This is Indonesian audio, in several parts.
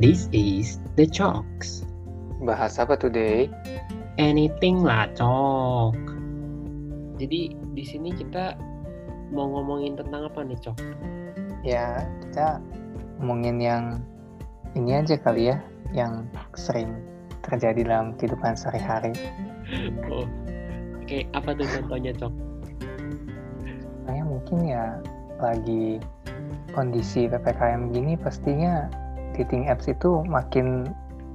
This is the Chalks. Bahas apa today? Anything lah, Cok. Jadi di sini kita mau ngomongin tentang apa nih, Cok? Ya, kita ngomongin yang ini aja kali ya, yang sering terjadi dalam kehidupan sehari-hari. Oh. Oke, apa tuh contohnya, Cok? Kayak mungkin ya lagi kondisi PPKM gini pastinya dating apps itu makin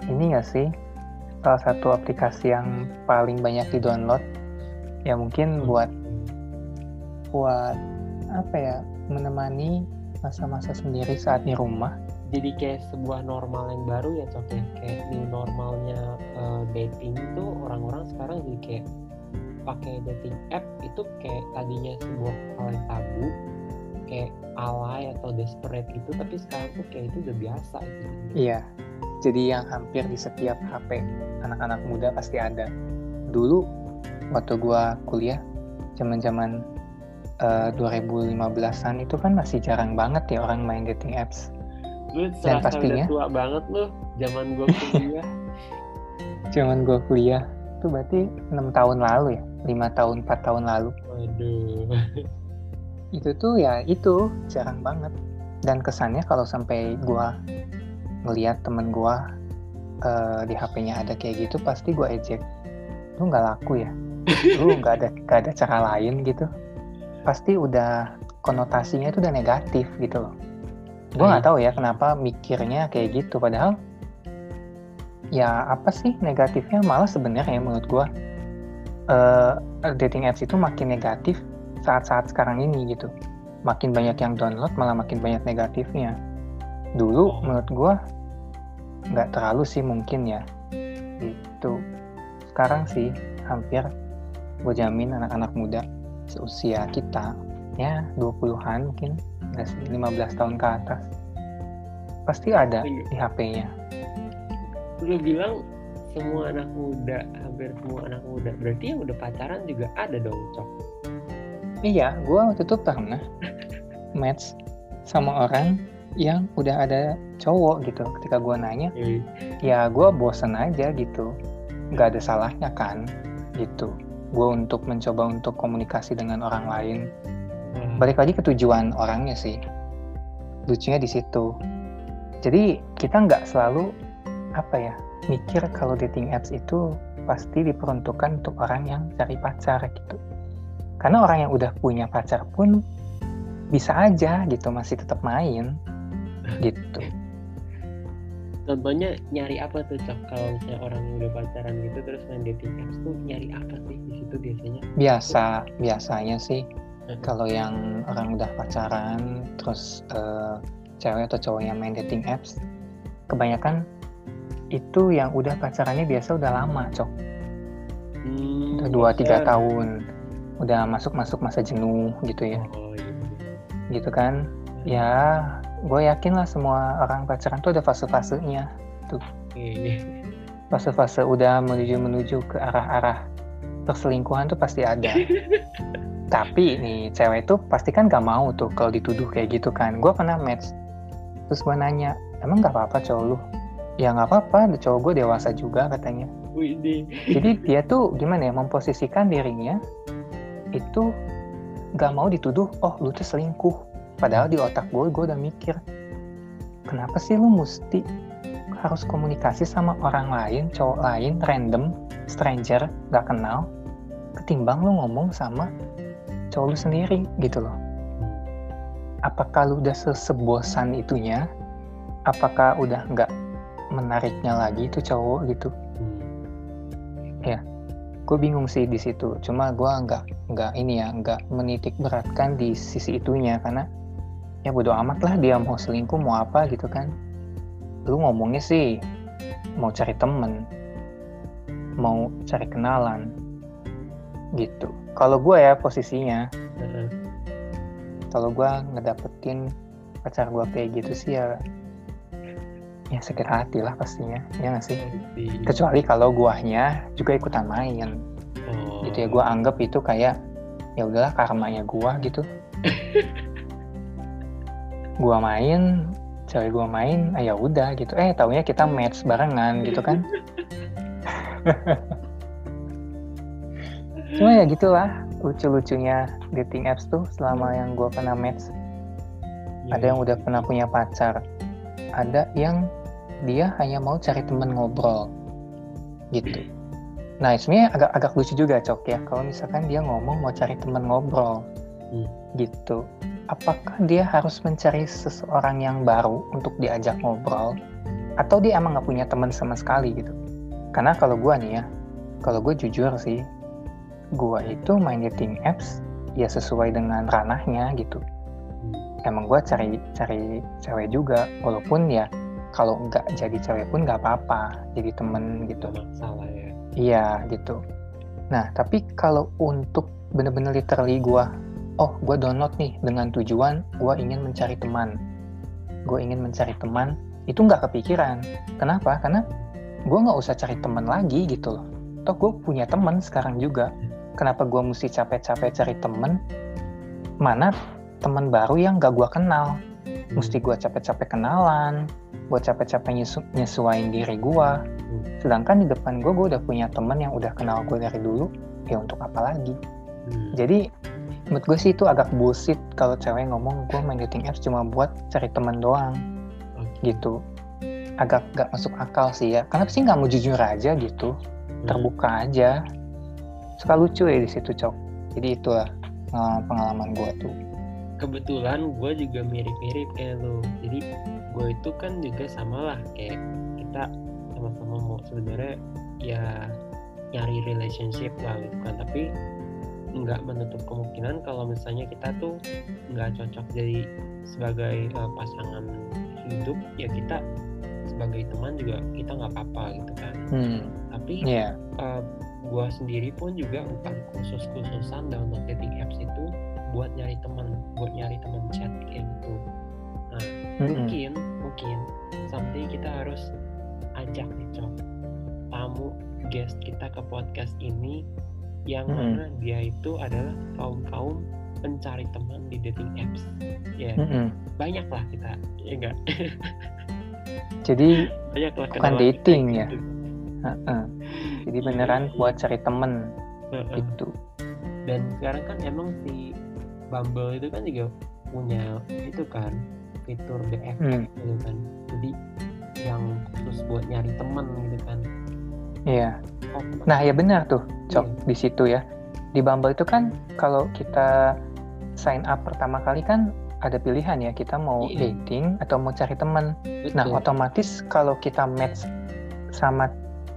ini gak sih? Salah satu aplikasi yang paling banyak di download ya mungkin buat buat apa ya menemani masa-masa sendiri saat di rumah. Jadi kayak sebuah normal yang baru ya, Cok ya. Kayak new normalnya eh, dating itu orang-orang sekarang jadi kayak pakai dating app itu kayak tadinya sebuah hal yang tabu kayak alay atau desperate gitu tapi sekarang tuh kayak itu udah biasa gitu. iya jadi yang hampir di setiap HP anak-anak muda pasti ada dulu waktu gua kuliah zaman-zaman eh, 2015-an itu kan masih jarang banget ya orang main dating apps Lu Dan pastinya- udah tua banget lu zaman gua kuliah. zaman gua kuliah itu berarti enam tahun lalu ya lima tahun 4 tahun lalu Waduh. itu tuh ya itu jarang banget. Dan kesannya kalau sampai gua ngeliat temen gua eh, di HP-nya ada kayak gitu pasti gua ejek. Lu nggak laku ya? Lu nggak ada nggak ada cara lain gitu. Pasti udah konotasinya itu udah negatif gitu loh. Gua nggak tahu ya kenapa mikirnya kayak gitu. Padahal ya apa sih negatifnya? Malah sebenarnya menurut gua eh, dating apps itu makin negatif saat-saat sekarang ini gitu makin banyak yang download malah makin banyak negatifnya dulu Oh. menurut gua nggak terlalu sih mungkin ya itu sekarang sih hampir gue jamin anak-anak muda seusia kita ya 20-an mungkin nggak sih 15 tahun ke atas pasti ada Iya. di HP-nya Lu bilang semua anak muda, hampir semua anak muda. Berarti yang udah pacaran juga ada dong, Cok. Iya, gue waktu itu pernah match sama orang yang udah ada cowok gitu. Ketika gue nanya, Eh, ya gue bosen aja gitu. Gak ada salahnya kan, gitu. Gue untuk mencoba untuk komunikasi dengan orang lain. wah. Balik lagi ke tujuan orangnya sih. Lucunya di situ. Jadi kita nggak selalu apa ya mikir kalau dating apps itu pasti diperuntukkan untuk orang yang cari pacar gitu. Karena orang yang udah punya pacar pun bisa aja gitu masih tetap main gitu. Contohnya nyari apa tuh, Cok? Kalau misalnya orang yang udah pacaran gitu terus main dating apps tuh nyari apa sih di situ biasanya? Biasa biasanya sih Mhm. kalau yang orang udah pacaran terus eh, cewek atau cowok yang main dating apps kebanyakan itu yang udah pacarannya biasa udah lama cok Hmm, udah dua tiga tahun udah masuk masuk masa jenuh gitu ya. Oh, iya. gitu kan? Ya gue yakin lah semua orang pacaran tuh ada fase-fasenya Oke. fase-fase udah menuju menuju ke arah-arah perselingkuhan tuh pasti ada. Tapi nih cewek tuh pasti kan gak mau tuh kalau dituduh kayak gitu kan. Gue pernah match terus gue nanya emang gak apa-apa cowok lu? Ya nggak apa-apa cowok gue dewasa juga katanya. Wih, jadi dia tuh gimana ya memposisikan dirinya itu gak mau dituduh oh lu tuh selingkuh. Padahal di otak gue gue udah mikir kenapa sih lu mesti harus komunikasi sama orang lain cowok lain random stranger gak kenal ketimbang lu ngomong sama cowok lu sendiri? Gitu loh. Apakah lu udah sesebosan itunya? Apakah udah nggak menariknya lagi itu cowok gitu? Hmm. Gue bingung sih di situ. Cuma gue nggak nggak ini ya nggak menitik beratkan di sisi itunya. Karena ya bodo amat lah dia mau selingkuh mau apa gitu kan. Lu ngomongnya sih mau cari temen mau cari kenalan gitu. Kalau gue ya posisinya kalau gue ngedapetin pacar gue kayak gitu sih ya ya sakit hati lah pastinya ya nggak sih? Kecuali kalau guanya juga ikutan main. Oh. gitu ya gue anggap itu kayak ya udahlah karmanya gua gitu. Gua main cewek gue main ah, ya udah gitu. Eh taunya kita match barengan gitu kan? Cuma ya gitulah lucu-lucunya dating apps tuh selama yang gue pernah match. Ya, ada yang udah pernah punya pacar ada yang dia hanya mau cari temen ngobrol gitu nah sebenarnya agak agak lucu juga cok ya kalau misalkan dia ngomong mau cari temen ngobrol Hmm. gitu apakah dia harus mencari seseorang yang baru untuk diajak ngobrol atau dia emang nggak punya teman sama sekali gitu karena kalau gue nih ya kalau gue jujur sih gue itu main dating apps ya sesuai dengan ranahnya gitu. Emang gue cari cari cewek juga walaupun ya kalau nggak jadi cewek pun nggak apa-apa jadi temen gitu. Gak masalah ya. Iya gitu. Nah tapi kalau untuk bener-bener literally gue oh gue download nih dengan tujuan gue ingin mencari teman. Gue ingin mencari teman itu nggak kepikiran. Kenapa? Karena gue nggak usah cari teman lagi gitu loh. Toh gue punya teman sekarang juga. Kenapa gue mesti capek-capek cari teman? Mana teman baru yang gak gue kenal. Hmm. mesti gue capek-capek kenalan gue capek-capek nyesu- nyesuain diri gue sedangkan di depan gue gue udah punya temen yang udah kenal gue dari dulu. Ya untuk apa lagi? Hmm. jadi menurut gue sih itu agak bullshit kalau cewek ngomong gue main dating apps cuma buat cari temen doang. Gitu. Agak gak masuk akal sih ya. Kenapa sih nggak mau jujur aja gitu? Hmm. terbuka aja. Suka lucu ya di situ cok. Jadi itulah eh, pengalaman gue tuh kebetulan gue juga mirip-mirip kayak lo jadi gue itu kan juga sama lah kayak kita sama-sama mau sebenarnya ya nyari relationship lah gitu kan. Tapi nggak menutup kemungkinan kalau misalnya kita tuh nggak cocok jadi sebagai eh, pasangan hidup ya kita sebagai teman juga kita nggak apa-apa gitu kan. Hmm. Tapi ya gue sendiri pun juga bukan khusus-khususan download dating apps itu buat nyari teman, buat nyari teman chat kayak gitu. Nah, Mm-mm. mungkin, mungkin someday kita harus ajak nih cok tamu guest kita ke podcast ini yang Mm-mm. mana dia itu adalah kaum kaum pencari teman di dating apps. Ya Mm-mm. banyak lah kita, ya enggak? jadi banyak lah Bukan kita dating ya? gitu. Jadi beneran buat cari temen Heeh. gitu. dan sekarang kan emang si Bumble itu kan juga punya itu kan fitur BF Hmm, gitu kan jadi yang khusus buat nyari teman gitu kan iya. oh, Nah ya benar tuh, cok Iya. di situ ya. Di Bumble itu kan kalau kita sign up pertama kali kan ada pilihan ya kita mau Iya. dating atau mau cari teman. Nah otomatis kalau kita match sama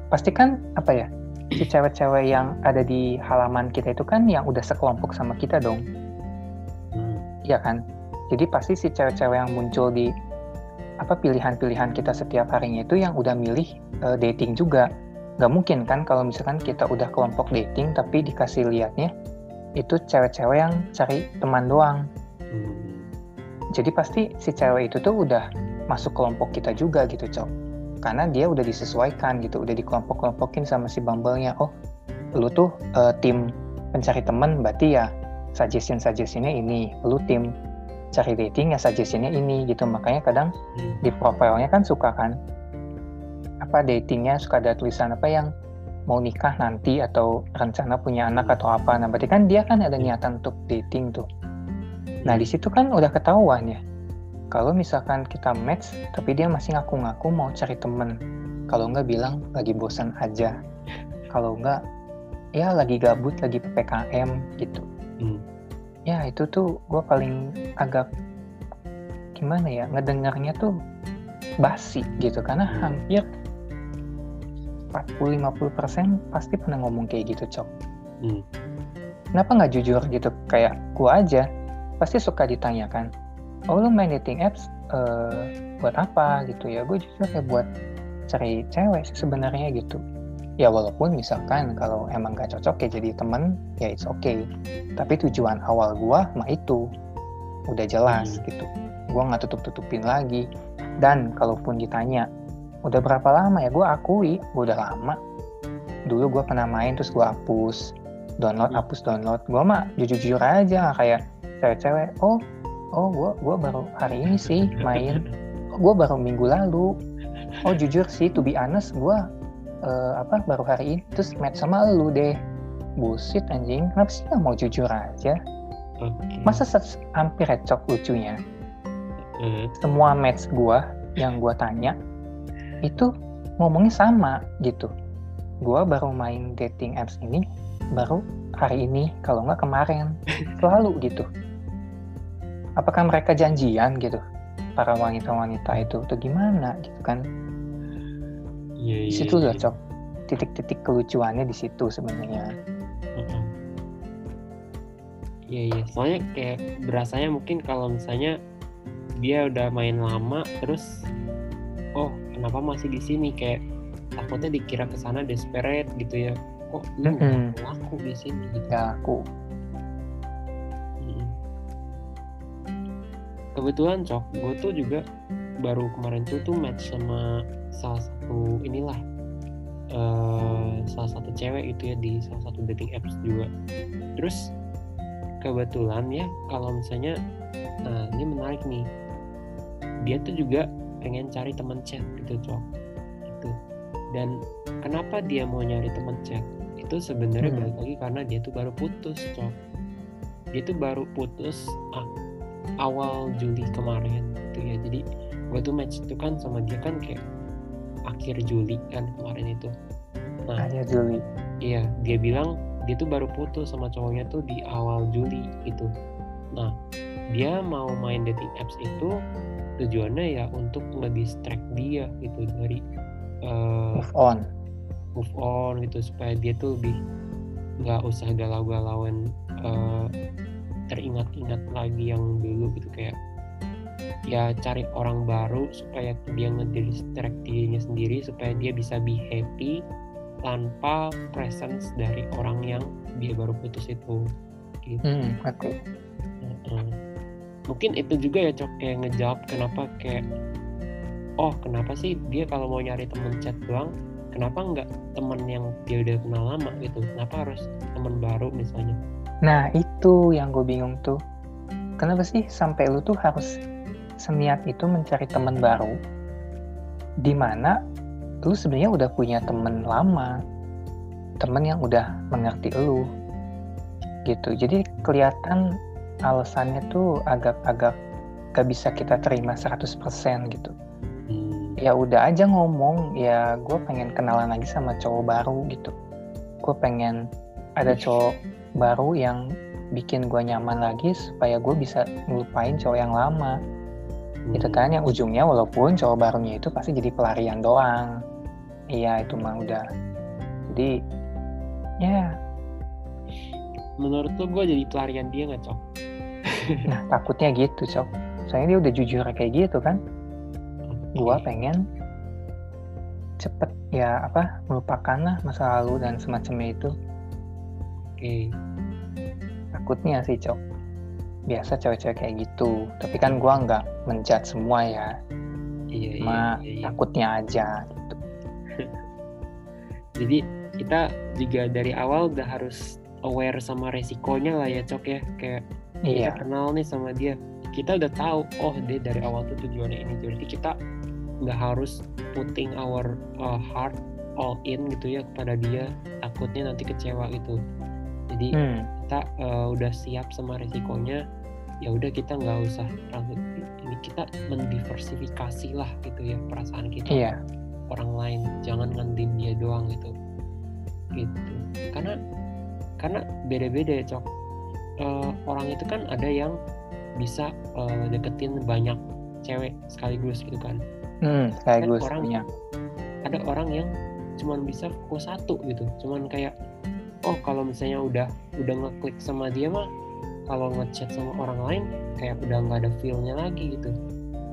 pasti kan apa ya si cewek-cewek yang ada di halaman kita itu kan yang udah sekelompok sama kita dong. Iya kan? Jadi pasti si cewek-cewek yang muncul di apa pilihan-pilihan kita setiap harinya itu yang udah milih eh, dating juga. Gak mungkin kan kalau misalkan kita udah kelompok dating tapi dikasih liatnya itu cewek-cewek yang cari teman doang. hmm, Jadi pasti si cewek itu tuh udah masuk kelompok kita juga gitu, Cok. Karena dia udah disesuaikan gitu, udah dikelompok-kelompokin sama si Bumble-nya. Oh, lu tuh eh, tim pencari teman berarti ya suggestion-suggestionnya ini. Lu tim cari dating ya suggestionnya ini gitu. Makanya kadang hmm. di profilnya kan suka kan apa datingnya suka ada tulisan apa yang mau nikah nanti atau rencana punya anak atau apa. Nah berarti kan dia kan ada niatan untuk dating tuh. Nah di situ kan udah ketahuan ya kalau misalkan kita match tapi dia masih ngaku-ngaku mau cari temen. Kalau nggak bilang lagi bosan aja. Kalau nggak ya lagi gabut lagi ppkm gitu Hmm. ya itu tuh gue paling agak gimana ya ngedengarnya tuh basi gitu karena Hmm. hampir 40-50% pasti pernah ngomong kayak gitu cok Hmm. kenapa nggak jujur gitu kayak gue aja pasti suka ditanyakan oh lu main dating apps eh, buat apa gitu ya gue jujur ya buat cari cewek sih sebenarnya gitu ya walaupun misalkan kalau emang gak cocok ya jadi temen ya it's okay. Tapi tujuan awal gua mah itu. Udah jelas Hmm. gitu. Gua nggak tutup tutupin lagi. Dan kalaupun ditanya udah berapa lama ya? Gua akui gua udah lama. Dulu gua pernah main terus gua hapus. Download Hmm. hapus download. Gua mah jujur jujur aja kayak cewek-cewek oh oh gua gua baru hari ini sih main. Gue baru minggu lalu. Oh jujur sih to be honest gue uh, apa baru hari ini terus match sama lu deh. Bullshit anjing. Kenapa sih nggak mau jujur aja? Okay. masa hampir recok lucunya? Mm. semua match gue yang gue tanya itu ngomongnya sama gitu. Gue baru main dating apps ini baru hari ini kalau nggak kemarin. Selalu gitu. Apakah mereka janjian gitu? Para wanita-wanita itu atau gimana gitu kan yeah, di situ yeah, cocok titik-titik kelucuannya di situ sebenarnya Iya iya, soalnya kayak berasanya mungkin kalau misalnya dia udah main lama terus oh kenapa masih di sini kayak takutnya dikira ke sana desperate gitu ya. Kok lu mm -hmm. laku di sini gitu. Ya aku. Kebetulan cok, gue tuh juga baru kemarin tuh tuh match sama salah satu inilah uh, salah satu cewek itu ya di salah satu dating apps juga. Terus kebetulan ya kalau misalnya nah ini menarik nih. Dia tuh juga pengen cari teman chat gitu cok. Itu dan kenapa dia mau nyari teman chat? Itu sebenarnya hmm. balik lagi karena dia tuh baru putus cok. Dia tuh baru putus ah, awal Juli kemarin gitu ya. Jadi gue tuh match itu kan sama dia kan kayak akhir Juli kan kemarin itu. Nah akhir Juli. iya dia bilang dia tuh baru putus sama cowoknya tuh di awal Juli gitu. Nah dia mau main dating apps itu tujuannya ya untuk nge-distract dia gitu dari uh, move on. move on gitu supaya dia tuh lebih nggak usah galau-galauan uh, teringat-ingat lagi yang dulu gitu kayak ya cari orang baru supaya dia ngedistract dirinya sendiri supaya dia bisa be happy tanpa presence dari orang yang dia baru putus itu. Gitu. Hmm, okay. Mungkin itu juga ya cok kayak ngejawab kenapa kayak oh kenapa sih dia kalau mau nyari temen chat doang kenapa nggak temen yang dia udah kenal lama gitu? Kenapa harus temen baru misalnya? Nah itu yang gue bingung tuh. Kenapa sih sampai lu tuh harus seniat itu mencari teman baru di mana lu sebenarnya udah punya temen lama temen yang udah mengerti lu gitu. Jadi kelihatan alasannya tuh agak-agak gak bisa kita terima 100% gitu. Hmm. ya udah aja ngomong ya gue pengen kenalan lagi sama cowok baru gitu. Gue pengen ada cowok baru yang bikin gue nyaman lagi supaya gue bisa ngelupain cowok yang lama gitu kan yang ujungnya walaupun cowok barunya itu pasti jadi pelarian doang. Iya itu mah udah. Jadi ya. Menurut lo gue jadi pelarian dia nggak cok? Nah takutnya gitu cok. Soalnya dia udah jujur kayak gitu kan. Gue pengen cepet ya apa melupakan lah masa lalu dan semacamnya itu. Oke. Okay. takutnya sih cok biasa cewek-cewek kayak gitu. Tapi kan gua nggak menjat semua ya. Iya, cuma iya, iya, iya. takutnya aja gitu. Jadi kita juga dari awal udah harus aware sama resikonya lah ya cok ya. Kayak iya. kita kenal nih sama dia. Kita udah tahu oh dia dari awal tuh tujuannya ini. Jadi kita nggak harus putting our uh, heart all in gitu ya kepada dia. Takutnya nanti kecewa gitu. Jadi hmm. kita uh, udah siap sama resikonya ya udah kita nggak usah terlalu ini kita mendiversifikasi lah gitu ya perasaan kita iya. orang lain. Jangan ngandim dia doang gitu. Gitu. Karena karena beda-beda ya cok. Uh, orang itu kan ada yang bisa uh, deketin banyak cewek sekaligus gitu kan. Hmm, sekaligus kan orang banyak. ada orang yang cuman bisa fokus satu gitu. Cuman kayak oh kalau misalnya udah udah ngeklik sama dia mah kalau ngechat sama orang lain kayak udah nggak ada feelnya lagi gitu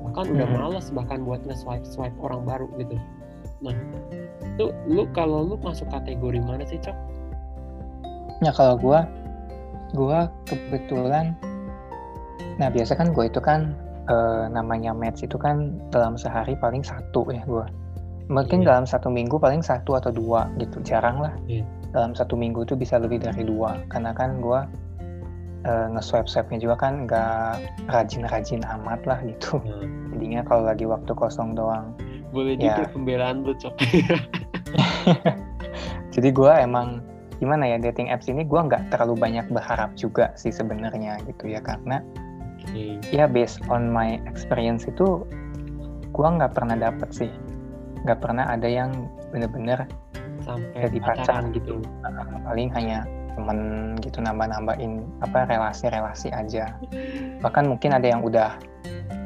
bahkan udah males bahkan buat nge-swipe swipe orang baru gitu nah tuh lu kalau lu masuk kategori mana sih cok? Ya kalau gue gue kebetulan nah biasa kan gue itu kan uh, namanya match itu kan dalam sehari paling satu ya gue mungkin yeah. dalam satu minggu paling satu atau dua gitu jarang lah yeah. dalam satu minggu itu bisa lebih dari dua karena kan gue uh, nge-swipe-swipe-nya juga kan nggak rajin-rajin amat lah gitu. Hmm. Jadinya kalau lagi waktu kosong doang. Boleh ya. juga pembelaan lu cok. Jadi gue emang gimana ya dating apps ini gue nggak terlalu banyak berharap juga sih sebenarnya gitu ya karena okay. ya based on my experience itu gue nggak pernah dapet sih nggak pernah ada yang bener-bener sampai jadi pacar gitu paling hanya temen gitu nambah-nambahin apa relasi-relasi aja. Bahkan mungkin ada yang udah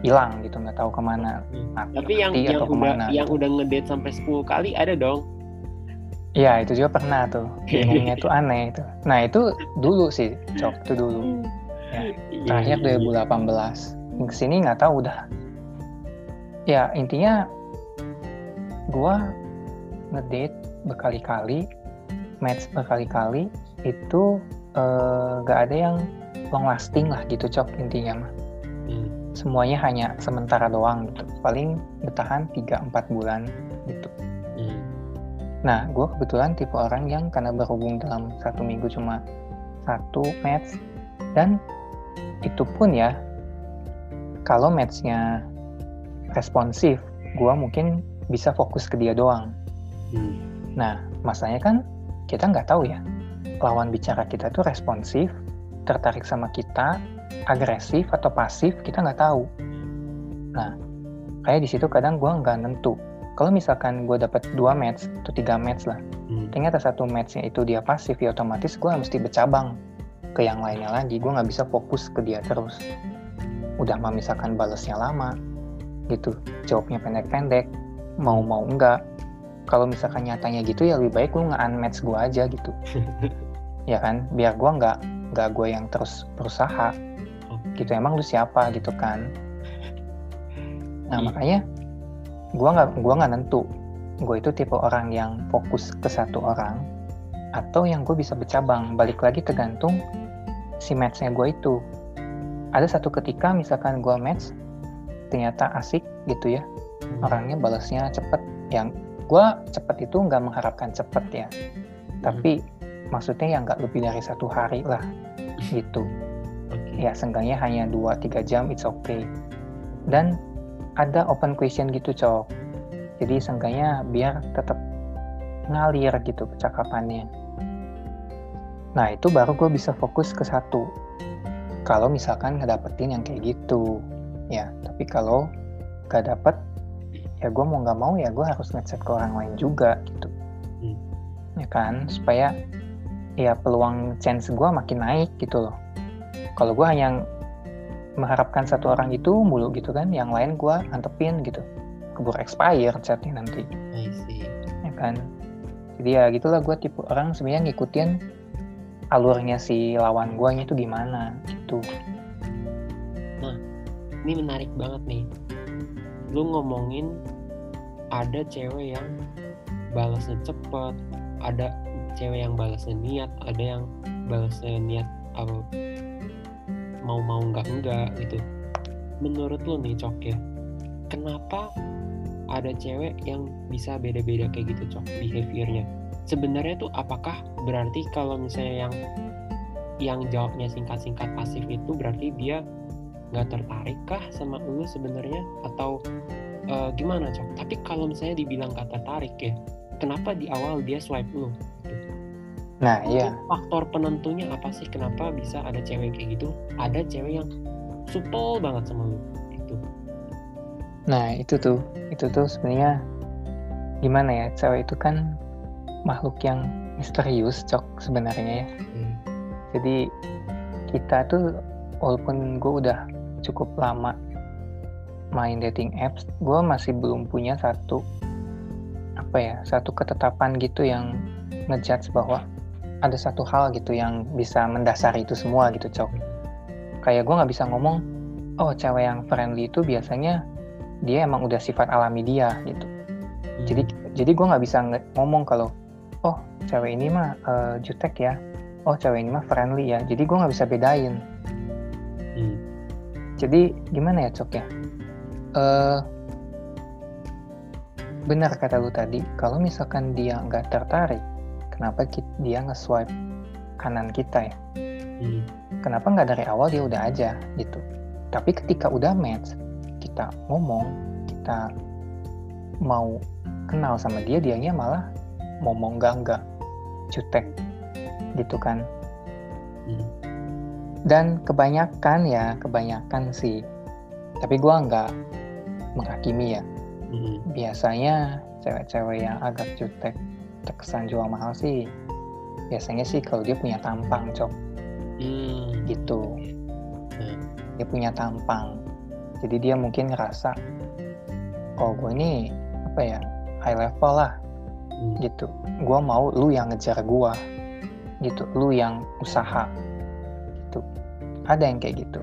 hilang gitu nggak tahu ke mana. Mati, tapi yang yang udah ke mana, yang gitu. udah ngedate sampai 10 kali ada dong. Iya itu juga pernah tuh. Bingungnya itu aneh itu. Nah itu dulu sih cok itu dulu. Ya, terakhir 2018 ke sini nggak tahu udah. Ya intinya gue ngedate berkali-kali match berkali-kali itu uh, gak ada yang long lasting lah gitu cok intinya mah hmm. semuanya hanya sementara doang gitu paling bertahan 3-4 bulan gitu hmm. nah gue kebetulan tipe orang yang karena berhubung dalam satu minggu cuma satu match dan itu pun ya kalau matchnya responsif gue mungkin bisa fokus ke dia doang hmm. nah masanya kan kita nggak tahu ya lawan bicara kita tuh responsif tertarik sama kita agresif atau pasif kita nggak tahu. Nah kayak di situ kadang gue nggak nentu. Kalau misalkan gue dapat dua match atau tiga match lah hmm. ternyata satu matchnya itu dia pasif ya otomatis gue mesti bercabang ke yang lainnya lagi. Gue nggak bisa fokus ke dia terus. Udah mah misalkan balesnya lama gitu. Jawabnya pendek-pendek mau mau enggak. Kalau misalkan nyatanya gitu ya lebih baik lu nge-unmatch gue aja gitu ya kan? Biar gue nggak nggak gue yang terus berusaha. Gitu emang lu siapa? Gitu kan. Nah hmm. makanya gue nggak gua nggak nentu. Gue itu tipe orang yang fokus ke satu orang atau yang gue bisa bercabang. Balik lagi tergantung si matchnya gue itu. Ada satu ketika misalkan gue match ternyata asik gitu ya. Hmm. orangnya balasnya cepet. Yang gue cepet itu nggak mengharapkan cepet ya. Hmm. tapi maksudnya yang nggak lebih dari satu hari lah gitu. Okay. ya seenggaknya hanya 2-3 jam it's okay. Dan ada open question gitu cowok jadi seenggaknya biar tetap ngalir gitu percakapannya. Nah itu baru gue bisa fokus ke satu. Kalau misalkan ngedapetin yang kayak gitu ya. Tapi kalau gak dapet ya gue mau nggak mau ya gue harus ngechat ke orang lain juga gitu. Hmm. ya kan? Supaya ya peluang chance gue makin naik gitu loh. Kalau gue hanya mengharapkan satu orang itu mulu gitu kan yang lain gue antepin gitu. Keburu expire chatnya nanti. Ya kan? Jadi ya gitulah gue tipe orang sebenarnya ngikutin alurnya si lawan gue itu gimana gitu. Nah ini menarik banget nih. Lu ngomongin ada cewek yang balasnya cepet ada cewek yang balasnya niat ada yang balasnya niat apa mau mau enggak enggak gitu. Menurut lu nih cok ya kenapa ada cewek yang bisa beda-beda kayak gitu cok behaviornya? Sebenarnya tuh apakah berarti kalau misalnya yang yang jawabnya singkat-singkat pasif itu berarti dia nggak tertarik kah sama lu sebenarnya? Atau uh, gimana cok? Tapi kalau misalnya dibilang nggak tertarik ya kenapa di awal dia swipe lu gitu. Nah iya. faktor penentunya apa sih? Kenapa bisa ada cewek kayak gitu? Ada cewek yang supel banget sama lu gitu. Nah itu tuh. Itu tuh sebenarnya gimana ya? Cewek itu kan makhluk yang misterius cok sebenarnya ya. Hmm. jadi kita tuh walaupun gue udah cukup lama main dating apps, gue masih belum punya satu apa ya satu ketetapan gitu yang ngejudge bahwa ada satu hal gitu yang bisa mendasari itu semua gitu cok. Kayak gue nggak bisa ngomong oh cewek yang friendly itu biasanya dia emang udah sifat alami dia gitu. Hmm. jadi jadi gue nggak bisa ngomong kalau oh cewek ini mah uh, jutek ya. Oh cewek ini mah friendly ya. Jadi gue nggak bisa bedain. Jadi gimana ya cok ya? Uh, benar kata lu tadi kalau misalkan dia nggak tertarik kenapa dia nge-swipe kanan kita ya hmm. kenapa nggak dari awal dia udah aja gitu tapi ketika udah match kita ngomong kita mau kenal sama dia dianya malah ngomong enggak enggak jutek gitu kan Hmm. dan kebanyakan ya kebanyakan sih tapi gua nggak menghakimi ya Hmm. biasanya cewek-cewek yang agak jutek terkesan jual mahal sih. Biasanya sih kalau dia punya tampang cok. Hmm. gitu. Hmm. dia punya tampang. Jadi dia mungkin ngerasa oh gue ini apa ya high level lah. Hmm. gitu. Gue mau lu yang ngejar gue gitu. Lu yang usaha. Gitu. Ada yang kayak gitu.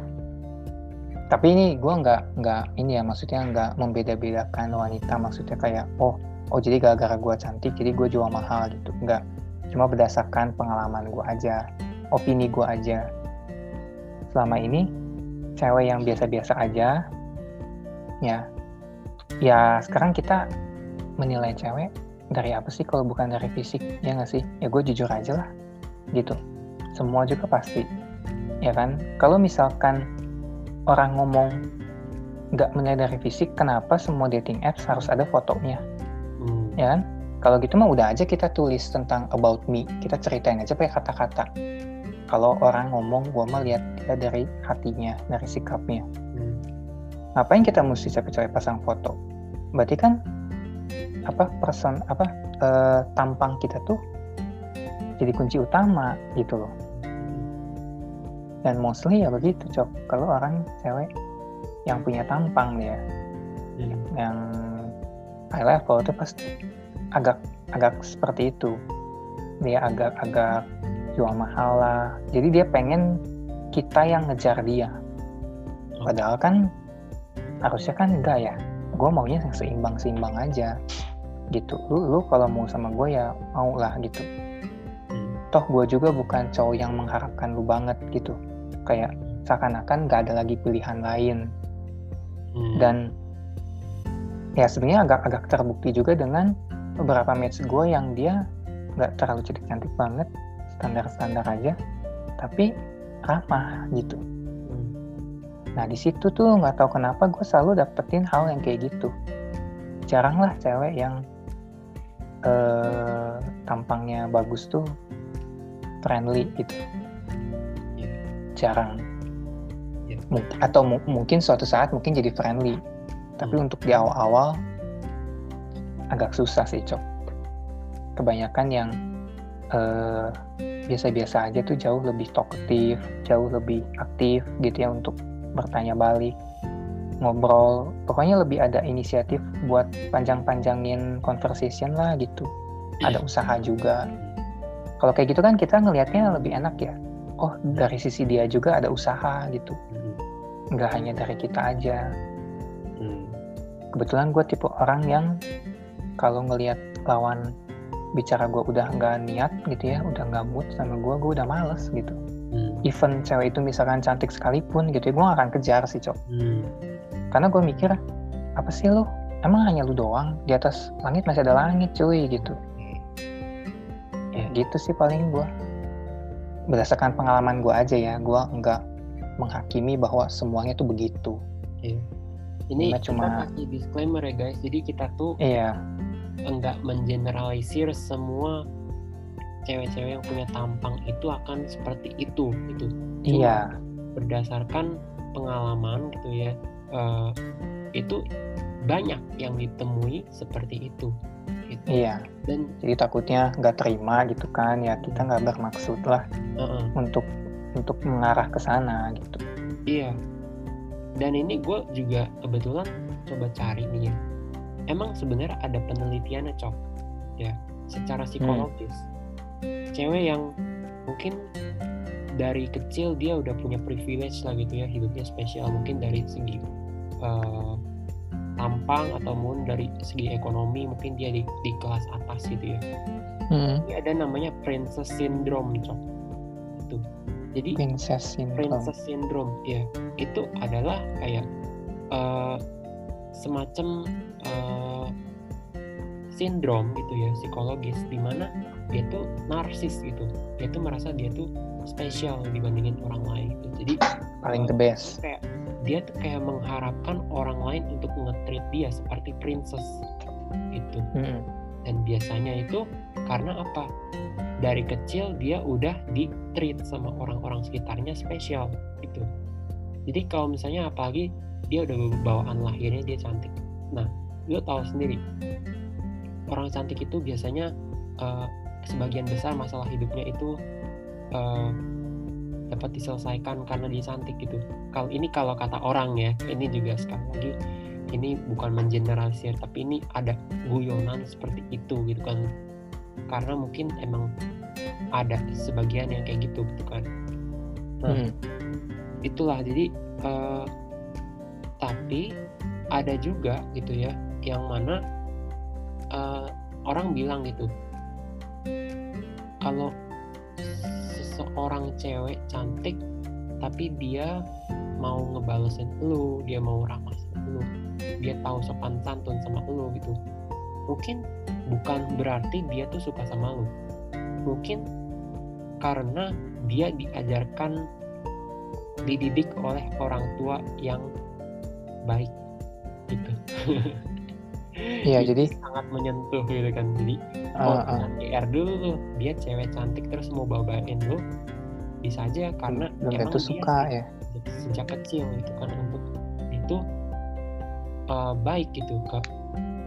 Tapi ini gue nggak nggak ini ya maksudnya nggak membeda-bedakan wanita maksudnya kayak oh oh jadi gara-gara gue cantik jadi gue jual mahal gitu. Nggak. Cuma berdasarkan pengalaman gue aja opini gue aja. Selama ini cewek yang biasa-biasa aja ya ya sekarang kita menilai cewek dari apa sih kalau bukan dari fisik ya nggak sih? Ya gue jujur aja lah gitu. Semua juga pasti ya kan? Kalau misalkan orang ngomong nggak menilai dari fisik kenapa semua dating apps harus ada fotonya. Ya kan? Kalau gitu mah udah aja kita tulis tentang about me. Kita ceritain aja pakai kata-kata. Kalau orang ngomong gue mah lihat dia dari hatinya dari sikapnya. Hmm. ngapain kita mesti capek-capek pasang foto? Berarti kan apa person apa eh, tampang kita tuh jadi kunci utama gitu loh. Dan mostly ya begitu cok. Kalau orang cewek yang punya tampang ya Hmm. yang high level itu pasti agak agak seperti itu. Dia agak-agak jual mahal lah. Jadi dia pengen kita yang ngejar dia. Padahal kan harusnya kan enggak ya. Gue maunya yang seimbang-seimbang aja. Gitu. Lu lu kalau mau sama gue ya mau lah gitu. Hmm. toh gue juga bukan cowok yang mengharapkan lu banget gitu. Kayak seakan-akan gak ada lagi pilihan lain. Hmm. dan ya sebenarnya agak-agak terbukti juga dengan beberapa match gue yang dia nggak terlalu cantik-cantik banget standar-standar aja tapi ramah gitu Hmm. nah di situ tuh nggak tahu kenapa gue selalu dapetin hal yang kayak gitu jarang lah cewek yang eh, tampangnya bagus tuh friendly gitu Iya. jarang Iya. Atau mu- mungkin suatu saat mungkin jadi friendly tapi Hmm. untuk di awal-awal agak susah sih cok kebanyakan yang eh, biasa-biasa aja tuh jauh lebih talkative jauh lebih aktif gitu ya untuk bertanya balik ngobrol pokoknya lebih ada inisiatif buat panjang-panjangin conversation lah gitu ada usaha juga kalau kayak gitu kan kita ngelihatnya lebih enak ya oh dari sisi dia juga ada usaha gitu Hmm. nggak hanya dari kita aja. Kebetulan gue tipe orang yang kalau ngelihat lawan bicara gue udah nggak niat gitu ya udah nggak mood sama gue gue udah males gitu. Hmm. even cewek itu misalkan cantik sekalipun gitu ya gue gak akan kejar sih cok. Hmm. karena gue mikir apa sih lu? Emang hanya lu doang? Di atas langit masih ada langit cuy gitu. Ya gitu sih paling gue berdasarkan pengalaman gue aja ya gue nggak menghakimi bahwa semuanya tuh begitu. Iya. Ini Cuma- cuma- kita kasih disclaimer ya guys. Jadi kita tuh iya enggak mengeneralisir semua cewek-cewek yang punya tampang itu akan seperti itu gitu. Cuma iya Berdasarkan pengalaman gitu ya. eh, itu banyak yang ditemui seperti itu. Gitu. iya Dan jadi takutnya nggak terima gitu kan ya kita nggak bermaksud lah eh, untuk untuk mengarah ke sana gitu Iya. Dan ini gue juga kebetulan coba cari nih ya. Emang sebenarnya ada penelitiannya cok, ya, secara psikologis. Cewek yang mungkin dari kecil dia udah punya privilege lah gitu ya, hidupnya spesial mungkin dari segi eh, tampang atau mungkin dari segi ekonomi mungkin dia di, di kelas atas gitu ya. Ini ada namanya princess syndrome cok. Itu. Jadi princess syndrome. princess syndrome. Ya itu adalah kayak eh, semacam eh, sindrom gitu ya psikologis di mana dia tuh narsis gitu. Dia tuh merasa dia tuh spesial dibandingin orang lain gitu. jadi paling the best. kayak dia tuh kayak mengharapkan orang lain untuk nge-treat dia seperti princess gitu. Hmm. dan biasanya itu karena apa dari kecil dia udah di treat sama orang-orang sekitarnya spesial gitu jadi kalau misalnya apalagi dia udah bawaan lahirnya dia cantik nah lo tahu sendiri orang cantik itu biasanya uh, sebagian besar masalah hidupnya itu uh, dapat diselesaikan karena dia cantik gitu. Kalau ini kalau kata orang ya, ini juga sekali lagi ini bukan mengeneralisir tapi ini ada guyonan seperti itu gitu kan. Karena mungkin emang ada sebagian yang kayak gitu gitu kan. Nah, hmm. itulah jadi uh, tapi ada juga gitu ya yang mana uh, orang bilang gitu kalau seseorang cewek cantik tapi dia mau ngebalesin lu dia mau ramah sama lu dia tahu sopan santun sama lu gitu mungkin bukan berarti dia tuh suka sama lu. Mungkin karena dia diajarkan dididik oleh orang tua yang baik gitu. Iya jadi sangat menyentuh gitu kan. Jadi uh, uh. GR dulu tuh dia cewek cantik terus mau bawain lu bisa aja karena belum emang tentu suka ya. sejak kecil gitu kan untuk itu uh, baik gitu ke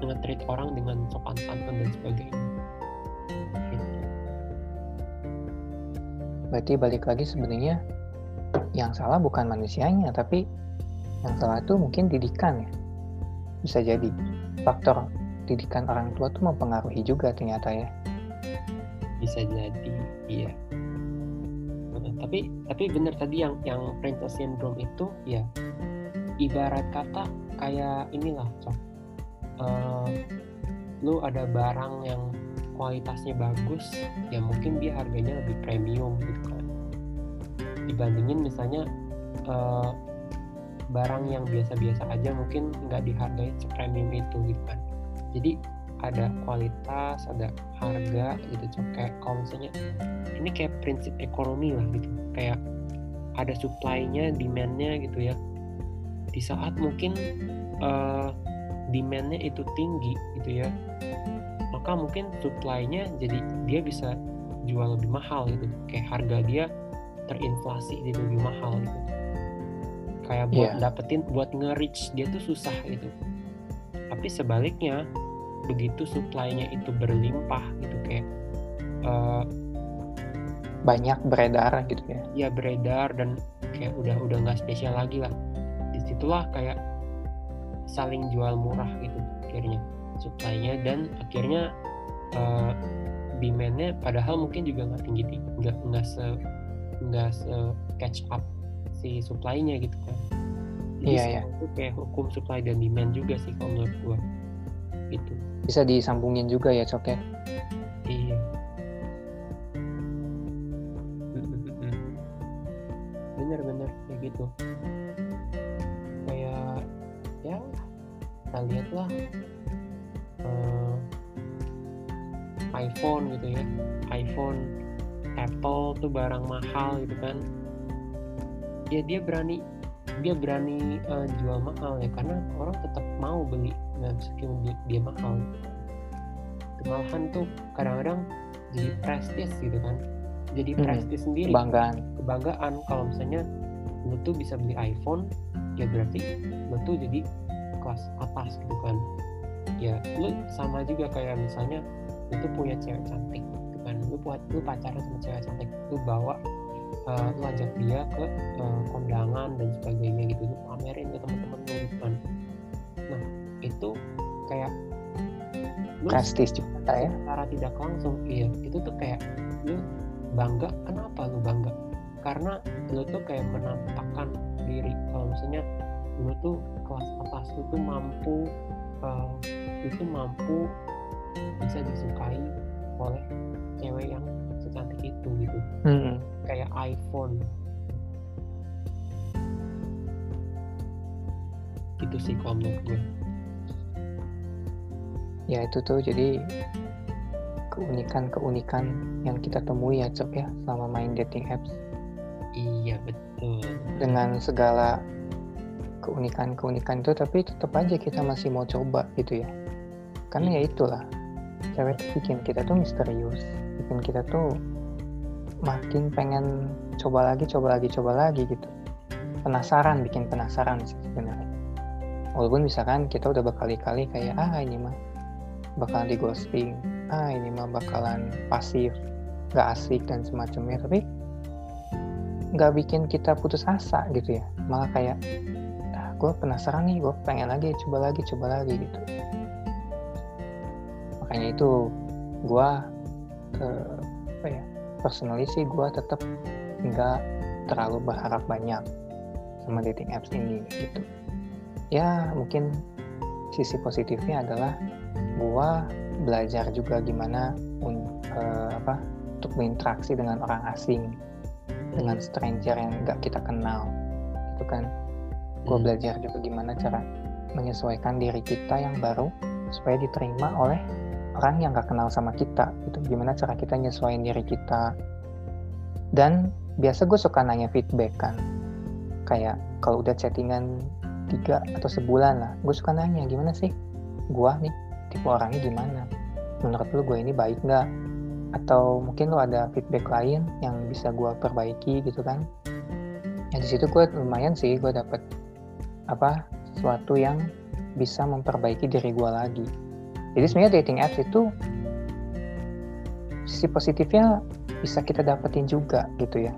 nge-treat orang dengan sopan santun dan sebagainya. Gitu. berarti balik lagi sebenarnya yang salah bukan manusianya tapi yang salah itu mungkin didikan ya. Bisa jadi faktor didikan orang tua tuh mempengaruhi juga ternyata ya. Bisa jadi iya. Tapi tapi benar tadi yang yang princess syndrome itu ya ibarat kata kayak inilah cok uh, lu ada barang yang kualitasnya bagus ya mungkin dia harganya lebih premium gitu kan. Dibandingin misalnya uh, barang yang biasa-biasa aja mungkin nggak dihargai sepremium itu gitu kan. Jadi ada kualitas ada harga gitu cok. Kayak kalau misalnya ini kayak prinsip ekonomi lah gitu. Kayak ada supply-nya demand-nya gitu ya. Di saat mungkin uh, demand-nya itu tinggi gitu ya. Maka mungkin supply-nya jadi dia bisa jual lebih mahal gitu. Kayak harga dia terinflasi jadi lebih mahal gitu. Kayak buat yeah. dapetin buat nge-reach dia tuh susah gitu. Tapi sebaliknya begitu supply-nya itu berlimpah gitu kayak uh, banyak beredar gitu ya. Ya beredar dan kayak udah udah nggak spesial lagi lah. Di situlah kayak saling jual murah gitu akhirnya supply-nya. Dan akhirnya uh, demand-nya padahal mungkin juga nggak tinggi nggak nggak se nggak se catch up si supply-nya gitu kan. Jadi iya, iya. itu kayak hukum supply dan demand juga sih kalau menurut gua itu bisa disambungin juga ya cok ya? Iya. Bener-bener kayak gitu kita lihat lah uh, iPhone gitu ya. iPhone Apple tuh barang mahal gitu kan. Ya dia berani dia berani uh, jual mahal ya karena orang tetap mau beli meskipun dia, dia mahal. Malahan tuh kadang-kadang jadi prestis gitu kan. Jadi hmm, prestis sendiri. Kebanggaan. Kebanggaan. Kalau misalnya lu tuh bisa beli iPhone ya berarti lu tuh jadi kelas atas gitu kan. Ya lu sama juga kayak misalnya lu tuh punya cewek cantik gitu kan. Lu buat lu pacaran sama cewek cantik lu bawa uh, lu ajak dia ke uh, kondangan dan sebagainya gitu. Lu pamerin ke teman-teman lu gitu kan. Nah itu kayak lu prestis juga ya. secara tidak langsung iya. Itu tuh kayak lu bangga kenapa lu bangga? Karena lu tuh kayak menampakkan diri. Kalau misalnya lu tuh kelas atas lu tuh mampu uh, itu mampu bisa disukai oleh cewek yang secantik itu gitu. Hmm. kayak iPhone. Gitu sih kalau menurut gue ya itu tuh jadi keunikan-keunikan yang kita temui ya cok ya selama main dating apps. Iya betul. Dengan segala keunikan-keunikan itu tapi tetap aja kita masih mau coba gitu ya. Karena ya itulah cewek bikin kita tuh misterius bikin kita tuh makin pengen coba lagi coba lagi coba lagi gitu. Penasaran bikin penasaran sih sebenarnya. Walaupun misalkan kita udah berkali-kali kayak ah ini mah bakalan di ghosting ah ini mah bakalan pasif gak asik dan semacamnya tapi nggak bikin kita putus asa gitu ya. Malah kayak gue penasaran nih gue pengen lagi coba lagi coba lagi gitu. Makanya itu gue uh, apa ya personally sih gue tetap nggak terlalu berharap banyak sama dating apps ini gitu. Ya mungkin sisi positifnya adalah gue belajar juga gimana un, uh, apa untuk berinteraksi dengan orang asing dengan stranger yang nggak kita kenal itu kan gue hmm. belajar juga gimana cara menyesuaikan diri kita yang baru supaya diterima oleh orang yang gak kenal sama kita itu gimana cara kita nyesuaiin diri kita. Dan biasa gue suka nanya feedback kan. Kayak kalau udah chattingan tiga atau sebulan lah gue suka nanya gimana sih gue nih? Tipe orangnya gimana? Menurut lu gue ini baik nggak? Atau mungkin lo ada feedback lain yang bisa gue perbaiki gitu kan. Ya di situ gue lumayan sih gue dapet apa sesuatu yang bisa memperbaiki diri gue lagi. Jadi sebenarnya dating apps itu sisi positifnya bisa kita dapetin juga gitu ya.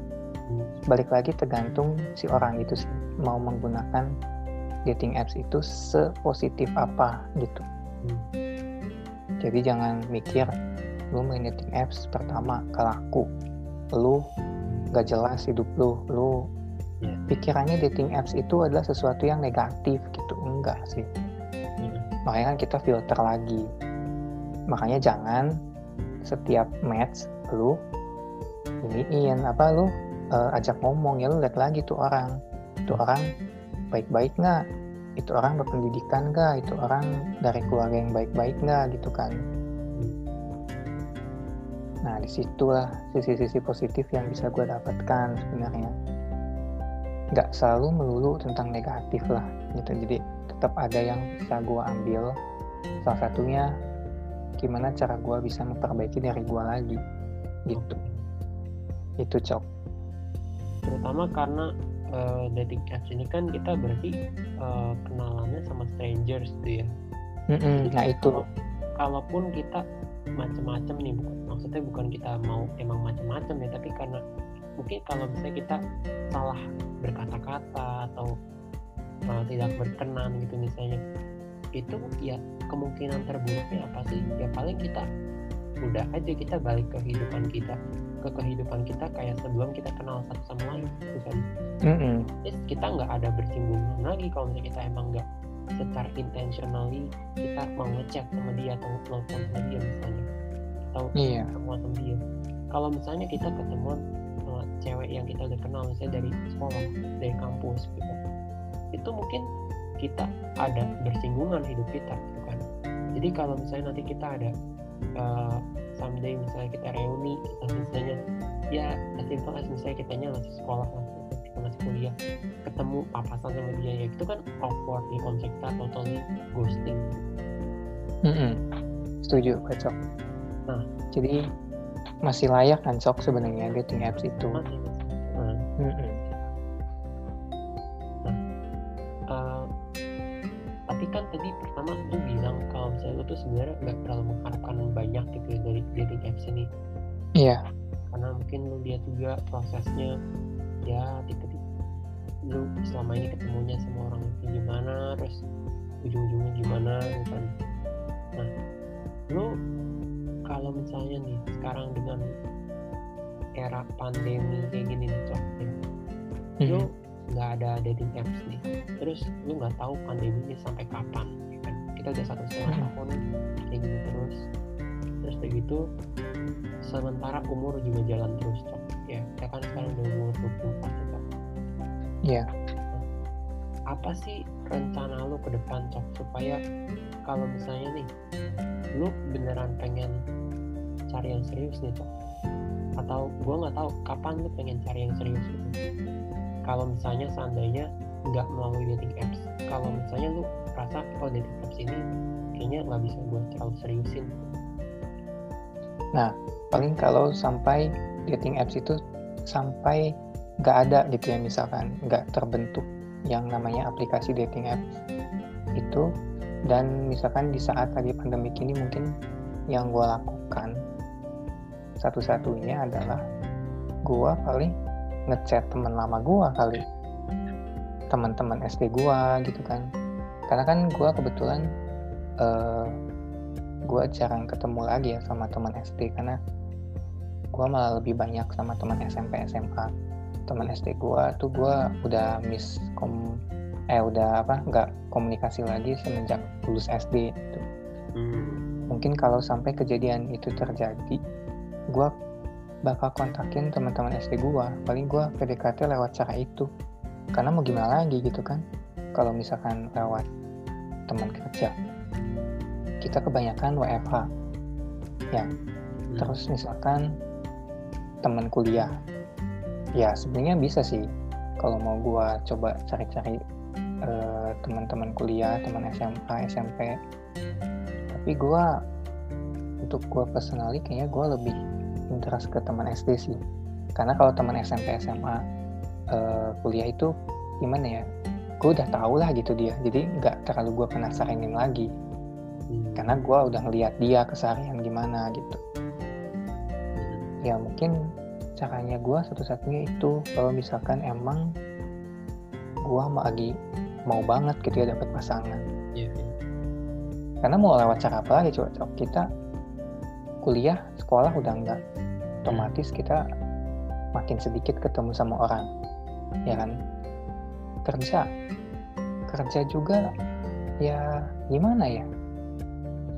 Balik lagi tergantung si orang itu mau menggunakan dating apps itu sepositif apa gitu. Jadi jangan mikir lu main dating apps pertama ke laku. Lu gak jelas hidup lu lu yeah. pikirannya dating apps itu adalah sesuatu yang negatif gitu. Enggak sih. Yeah. makanya kan kita filter lagi. Makanya jangan setiap match lu iniin apa lu uh, ajak ngomong ya lu lihat lagi tuh orang. Tuh orang baik-baik nggak? Itu orang berpendidikan nggak? Itu orang dari keluarga yang baik-baik nggak? Gitu kan. Nah, di situlah sisi-sisi positif yang bisa gue dapatkan sebenarnya. Nggak selalu melulu tentang negatif lah, gitu. Jadi tetap ada yang bisa gue ambil. Salah satunya gimana cara gue bisa memperbaiki dari gue lagi, gitu. Itu cok. Terutama karena uh, dating apps ini kan kita berarti uh, kenalannya sama strangers gitu ya. Mm nah itu. kalaupun kita macam-macam nih bukan maksudnya bukan kita mau emang macam-macam ya tapi karena mungkin kalau misalnya kita salah berkata-kata atau uh, tidak berkenan gitu misalnya itu ya kemungkinan terburuknya apa sih ya paling kita udah aja kita balik ke kehidupan kita ke kehidupan kita kayak sebelum kita kenal satu sama lain bukan mm -hmm. kita nggak ada bersinggungan lagi kalau misalnya kita emang nggak secara intentionally kita mau ngechat sama dia atau telepon sama dia misalnya atau iya. ketemu sama dia kalau misalnya kita ketemu sama cewek yang kita udah kenal misalnya dari sekolah dari kampus gitu. Itu mungkin kita ada bersinggungan hidup kita gitu kan. Jadi kalau misalnya nanti kita ada uh, someday misalnya kita reuni kita misalnya ya as simple as misalnya kitanya masih sekolah lah kita masih kuliah ketemu papasan sama dia ya itu kan awkward nih konsep kita totally ghosting. Mm -hmm. setuju kacau nah. Jadi masih layak kan sok sebenarnya dating apps itu? Masih, Nah, mm -hmm. nah uh, tapi kan tadi pertama lu bilang kalau misalnya lu tuh sebenarnya nggak terlalu mengharapkan banyak gitu ya dari dating apps ini. Iya. Yeah. karena mungkin lu lihat juga prosesnya ya tipe-tipe lu selama ini ketemunya sama orang itu gimana terus ujung-ujungnya gimana gitu kan. Nah lu misalnya nih sekarang dengan era pandemi kayak gini nih cok. Ya, hmm. lu nggak ada dating apps nih. Terus lu nggak tahu pandemi ini sampai kapan ya kan? Kita udah satu setengah hmm. tahun kayak gini terus. Terus kayak gitu sementara umur juga jalan terus cok. Ya kita kan sekarang udah umur 24 ya cok. Iya. Apa sih rencana lu ke depan cok supaya kalau misalnya nih lu beneran pengen cari yang serius nih cok. Atau gue nggak tahu kapan lu pengen cari yang serius gitu. Kalau misalnya seandainya nggak melalui dating apps kalau misalnya lu rasa oh dating apps ini kayaknya nggak bisa gue terlalu seriusin. Nah paling kalau sampai dating apps itu sampai nggak ada gitu ya misalkan nggak terbentuk yang namanya aplikasi dating apps itu dan misalkan di saat tadi pandemi ini mungkin yang gue lakukan satu-satunya adalah gue paling ngechat teman lama gue kali teman-teman SD gue gitu kan karena kan gue kebetulan uh, gue jarang ketemu lagi ya sama teman SD karena gue malah lebih banyak sama teman SMP SMA teman SD gue tuh gue udah miss kom eh udah apa nggak komunikasi lagi semenjak lulus SD gitu. Hmm. Mungkin kalau sampai kejadian itu terjadi, gue bakal kontakin teman-teman SD gue. Paling gue PDKT lewat cara itu. Karena mau gimana lagi gitu kan? Kalau misalkan lewat teman kerja, kita kebanyakan WFH, ya. Hmm. Terus misalkan teman kuliah, ya sebenarnya bisa sih kalau mau gue coba cari-cari uh, teman-teman kuliah teman SMA SMP tapi gue untuk gue personally kayaknya gue lebih interest ke teman SD sih. Karena kalau teman SMP SMA uh, eh, kuliah itu gimana ya? Gue udah tau lah gitu dia. Jadi nggak terlalu gue penasaranin lagi. Hmm. karena gue udah ngeliat dia keseharian gimana gitu. Ya mungkin caranya gue satu-satunya itu kalau misalkan emang gue lagi mau banget gitu ya dapat pasangan. Yeah, yeah. karena mau lewat cara apa lagi coba coba kita kuliah sekolah udah enggak otomatis hmm. kita makin sedikit ketemu sama orang ya kan? Kerja kerja juga ya gimana ya?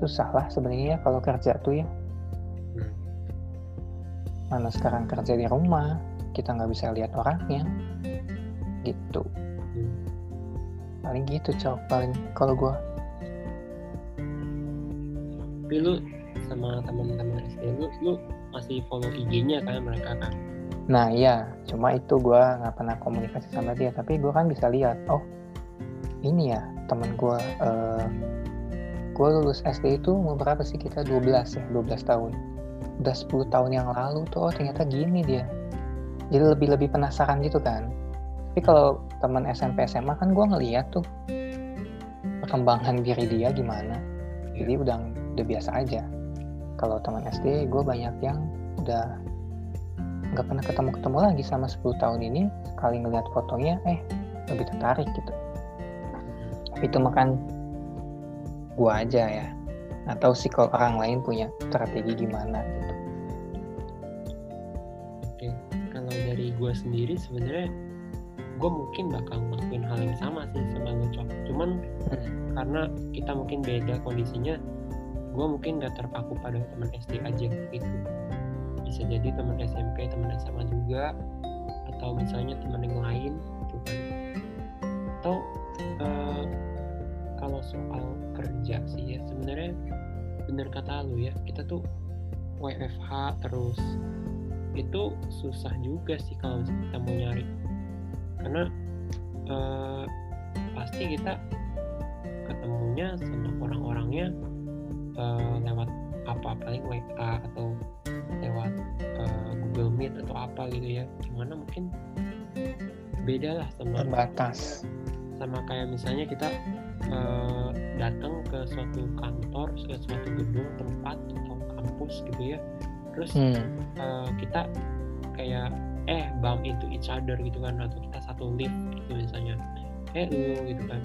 Susah lah sebenarnya kalau kerja tuh ya. Hmm. mana sekarang kerja di rumah kita nggak bisa lihat orangnya gitu. Paling gitu cok paling kalau gue tapi lu sama teman-teman SD lu lu masih follow IG-nya kan mereka kan? Nah iya. Cuma itu gue nggak pernah komunikasi sama dia. Tapi gue kan bisa lihat oh ini ya teman gue uh, gue lulus SD itu umur berapa sih? Kita 12 ya 12 tahun. Udah 10 tahun yang lalu tuh oh ternyata gini dia. Jadi lebih lebih penasaran gitu kan. Tapi kalau teman SMP SMA kan gue ngeliat tuh perkembangan diri dia gimana. Jadi iya. udah udah biasa aja kalau teman SD gue banyak yang udah nggak pernah ketemu ketemu lagi sama 10 tahun ini. Sekali ngeliat fotonya eh lebih tertarik gitu. Itu makan gue aja ya. Atau sih kalau orang lain punya strategi gimana gitu. Oke kalau dari gue sendiri sebenarnya gue mungkin bakal ngelakuin hal yang sama sih sama lo cok cuman hmm. karena kita mungkin beda kondisinya gue mungkin gak terpaku pada teman SD aja gitu. Bisa jadi teman SMP teman SMA juga atau misalnya teman yang lain gitu kan. Atau uh, kalau soal kerja sih ya sebenarnya bener kata lu ya kita tuh WFH terus itu susah juga sih kalau kita mau nyari. Karena uh, pasti kita ketemunya sama orang-orangnya uh, lewat apa paling WA atau lewat uh, Google Meet atau apa gitu ya. Gimana mungkin beda lah sama terbatas. Sama kayak misalnya kita uh, datang ke suatu kantor ke suatu gedung tempat atau kampus gitu ya. Terus hmm. uh, kita kayak eh bump into each other gitu kan atau kita satu lift gitu misalnya. Eh lu gitu kan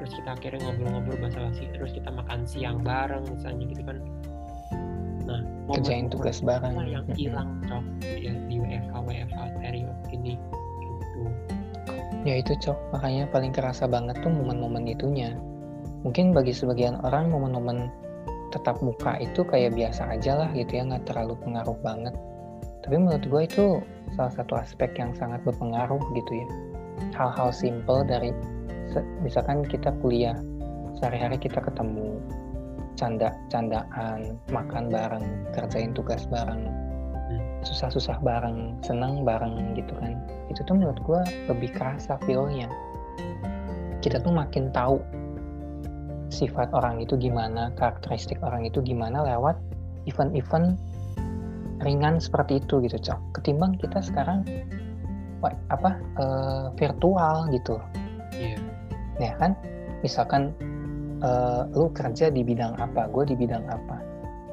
terus kita akhirnya ngobrol-ngobrol bahasa basi terus kita makan siang bareng misalnya gitu kan. Nah kerjain tugas bareng. yang hilang cok ya di WFH WFH period ini gitu. Ya itu cok. Makanya paling kerasa banget tuh momen-momen itunya. Mungkin bagi sebagian orang momen-momen tetap muka itu kayak biasa aja lah gitu ya nggak terlalu pengaruh banget. Tapi menurut gue itu salah satu aspek yang sangat berpengaruh gitu ya. Hal-hal simple dari misalkan kita kuliah sehari-hari kita ketemu canda candaan makan bareng kerjain tugas bareng susah-susah bareng senang bareng gitu kan. Itu tuh menurut gue lebih kerasa feelnya. Kita tuh makin tahu sifat orang itu gimana karakteristik orang itu gimana lewat event-event ringan seperti itu gitu cok. Ketimbang kita sekarang apa uh, virtual gitu. Yeah. Ya kan? Misalkan uh, lu kerja di bidang apa gue di bidang apa.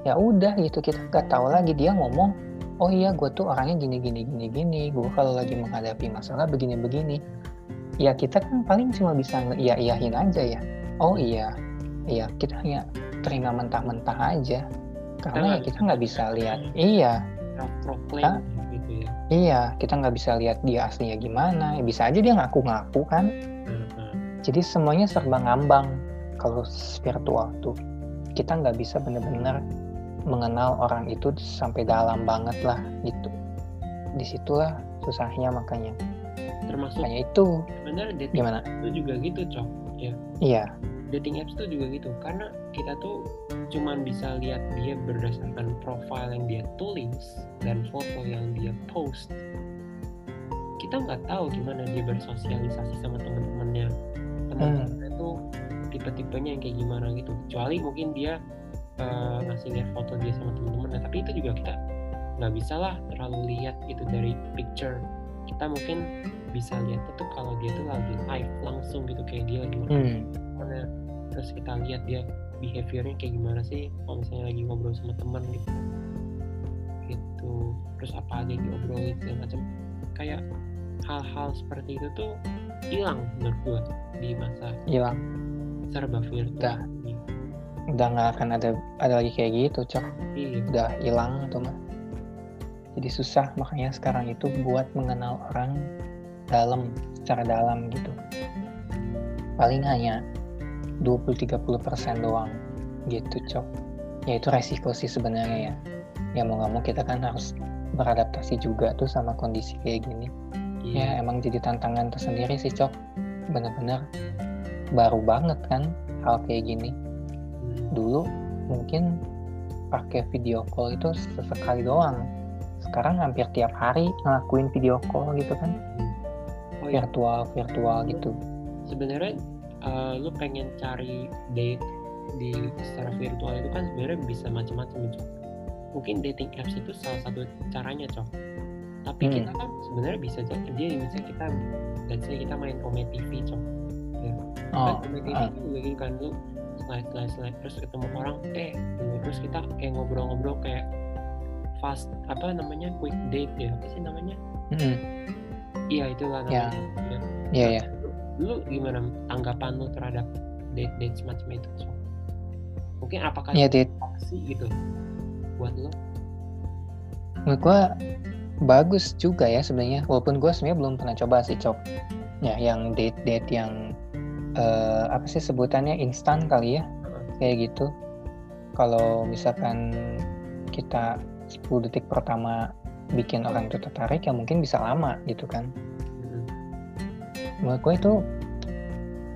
Ya udah gitu kita nggak tahu lagi dia ngomong oh iya gue tuh orangnya gini gini gini gini. Gue kalau lagi menghadapi masalah begini begini ya kita kan paling cuma bisa iya iyahin aja ya. Oh iya iya kita hanya terima mentah-mentah aja. Karena kita ya kita nggak bisa lihat iya. Proclaim gitu ya. Iya kita nggak bisa lihat dia aslinya gimana. Ya, bisa aja dia ngaku-ngaku kan. Hmm. Jadi semuanya serba ngambang kalau virtual tuh. Kita nggak bisa bener-bener mengenal orang itu sampai dalam banget lah gitu. Di situlah susahnya makanya. Termasuk makanya itu sebenarnya dating gimana? itu juga gitu cok. Ya. Iya. Dating apps tuh juga gitu karena kita tuh cuman bisa lihat dia berdasarkan profile yang dia tulis dan foto yang dia post. Kita nggak tahu gimana dia bersosialisasi sama teman-temannya hmm. tuh tipe-tipenya yang kayak gimana gitu. Kecuali mungkin dia uh, ngasih lihat foto dia sama teman-teman nah, tapi itu juga kita nggak bisa lah terlalu lihat itu dari picture. Kita mungkin bisa lihat itu kalau dia tuh lagi live langsung gitu kayak dia lagi makan hmm. mana terus kita lihat dia behaviornya kayak gimana sih kalau misalnya lagi ngobrol sama teman gitu. Gitu. Terus apa aja diobrolin segala macam. Kayak hal-hal seperti itu tuh hilang menurut gua di masa hilang. serba virtual udah. Nggak akan ada ada lagi kayak gitu cok. Iya. udah hilang tuh mah jadi susah makanya sekarang itu buat mengenal orang dalam secara dalam gitu. Paling hanya 20-30% doang gitu cok. Ya itu resiko sih sebenarnya ya. Ya mau nggak mau kita kan harus beradaptasi juga tuh sama kondisi kayak gini. Ya emang jadi tantangan tersendiri sih cok. Bener-bener baru banget kan hal kayak gini. Dulu mungkin pakai video call itu sesekali doang. Sekarang hampir tiap hari ngelakuin video call gitu kan. Oh, iya. virtual virtual gitu. Sebenarnya uh, lu pengen cari date di secara virtual itu kan sebenarnya bisa macam-macam mungkin dating apps itu salah satu caranya cok tapi hmm. kita kan sebenarnya bisa dia bisa kita dan saya kita main Ome TV cok ya oh, kan TV uh. juga gitu kan lu slide slide slide terus ketemu orang eh terus kita kayak ngobrol-ngobrol kayak fast apa namanya quick date ya apa sih namanya mm-hmm. iya itulah ya. namanya iya iya ya. lu gimana tanggapan lu terhadap date date semacam itu so, mungkin apakah ya, date sih gitu buat lu menurut gua bagus juga ya sebenarnya. Walaupun gue sebenarnya belum pernah coba sih cok. Ya yang date date yang uh, apa sih sebutannya instan kali ya. Kayak gitu. Kalau misalkan kita 10 detik pertama bikin orang itu tertarik ya mungkin bisa lama gitu kan. Menurut gue itu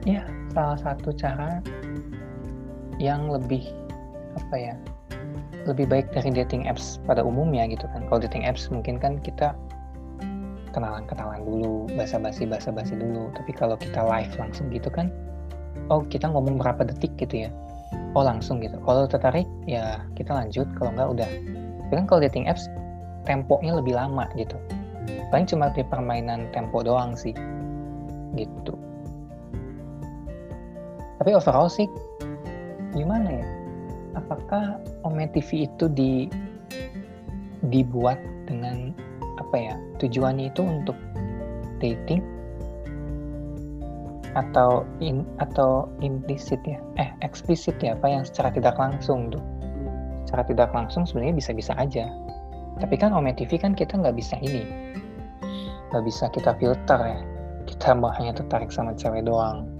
ya salah satu cara yang lebih apa ya lebih baik dari dating apps pada umumnya gitu kan kalau dating apps mungkin kan kita kenalan-kenalan dulu, basa-basi basa-basi dulu. Tapi kalau kita live langsung gitu kan, oh kita ngomong berapa detik gitu ya. Oh langsung gitu. Kalau tertarik ya kita lanjut, kalau enggak udah. Tapi kan kalau dating apps temponya lebih lama gitu. Paling cuma di permainan tempo doang sih. Gitu. Tapi overall sih gimana ya? Apakah Ome TV itu di dibuat dengan apa ya tujuannya itu untuk dating? Atau in atau implisit ya? Eh eksplisit ya apa yang secara tidak langsung tuh? Secara tidak langsung sebenarnya bisa-bisa aja. Tapi kan Ome TV kan kita nggak bisa ini. Nggak bisa kita filter ya. Kita hanya tertarik sama cewek doang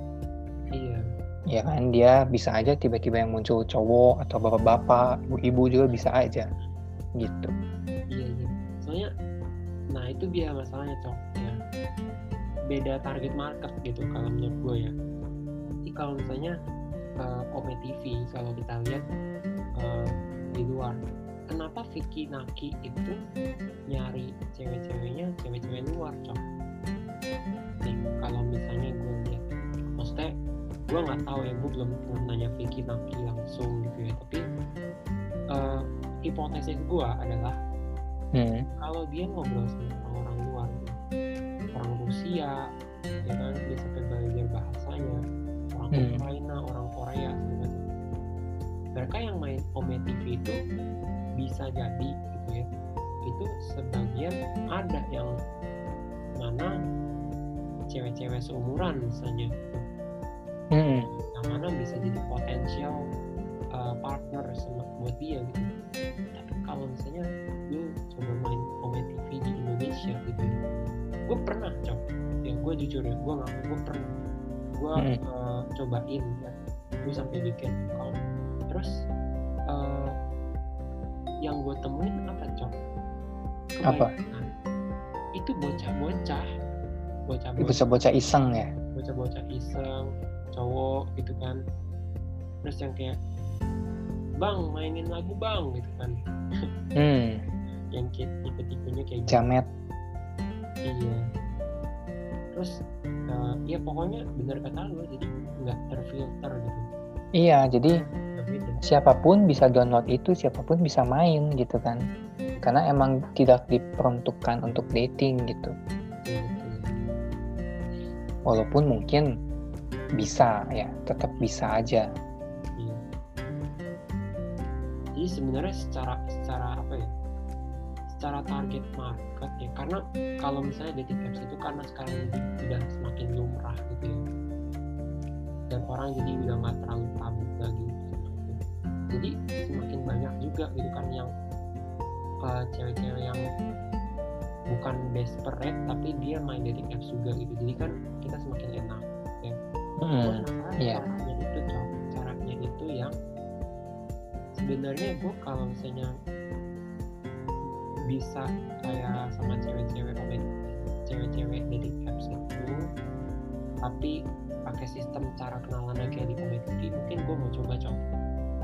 ya kan dia bisa aja tiba-tiba yang muncul cowok atau bapak-bapak ibu-ibu juga bisa aja. Gitu. Iya iya. Soalnya nah itu dia masalahnya cok. Ya beda target market gitu kalau menurut gue ya. Jadi kalau misalnya uh, Ome TV kalau kita lihat uh, di luar kenapa Vicky Naki itu nyari cewek-ceweknya cewek-cewek luar cok? Nih kalau misalnya gue gue nggak tahu ya gue belum pernah nanya Vicky Naki langsung gitu ya tapi uh, hipotesis gue adalah hmm. kalau dia ngobrol sama orang-orang luar orang Rusia ya kan dia sampai belajar bahasanya orang hmm. Ukraina orang Korea gitu mereka yang main Ome TV itu bisa jadi gitu ya itu sebagian ada yang mana cewek-cewek seumuran misalnya hmm. yang mana bisa jadi potensial uh, partner sama buat dia gitu. Tapi kalau misalnya lu coba main Ome TV di Indonesia gitu ya gue pernah coba ya gue jujur ya gue ngaku gue pernah. Gue hmm. uh, cobain ya gue sampai bikin account. Terus uh, yang gue temuin apa cok? Apa? Itu bocah-bocah. bocah-bocah iseng ya? Bocah-bocah iseng cowok gitu kan terus yang kayak bang mainin lagu bang gitu kan hmm. yang kayak tipe-tipenya kayak gitu. jamet iya terus uh, ya pokoknya bener kata lo jadi nggak terfilter gitu iya jadi siapa pun bisa download itu, siapa pun bisa main gitu kan. Karena emang tidak diperuntukkan untuk dating gitu. Walaupun mungkin bisa ya, tetap bisa aja. Iya. Jadi sebenarnya secara secara apa ya? Secara target market ya, karena kalau misalnya dating apps itu karena sekarang sudah semakin lumrah gitu ya, dan orang jadi udah nggak terlalu tabu lagi jadi semakin banyak juga gitu kan yang uh, cewek-cewek yang bukan desperate tapi dia main dating apps juga gitu jadi kan kita semakin enak ya hmm, yeah. caranya itu caranya itu yang sebenarnya gue kalau misalnya bisa kayak sama cewek-cewek cewek-cewek dating apps itu tapi pakai sistem cara kenalannya kayak di komedi mungkin gue mau coba coba